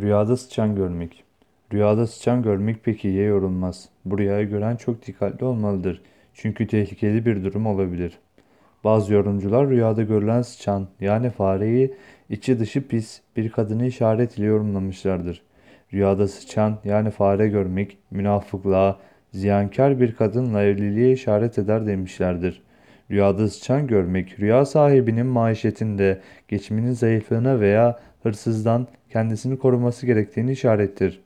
Rüyada sıçan görmek. Rüyada sıçan görmek pek iyiye yorulmaz. Bu rüyayı gören çok dikkatli olmalıdır. Çünkü tehlikeli bir durum olabilir. Bazı yorumcular rüyada görülen sıçan yani fareyi içi dışı pis bir kadını işaret ile yorumlamışlardır. Rüyada sıçan yani fare görmek münafıklığa, ziyankar bir kadınla evliliğe işaret eder demişlerdir. Rüyada sıçan görmek, rüya sahibinin maişetinde, geçiminin zayıflığına veya hırsızdan kendisini koruması gerektiğini işarettir.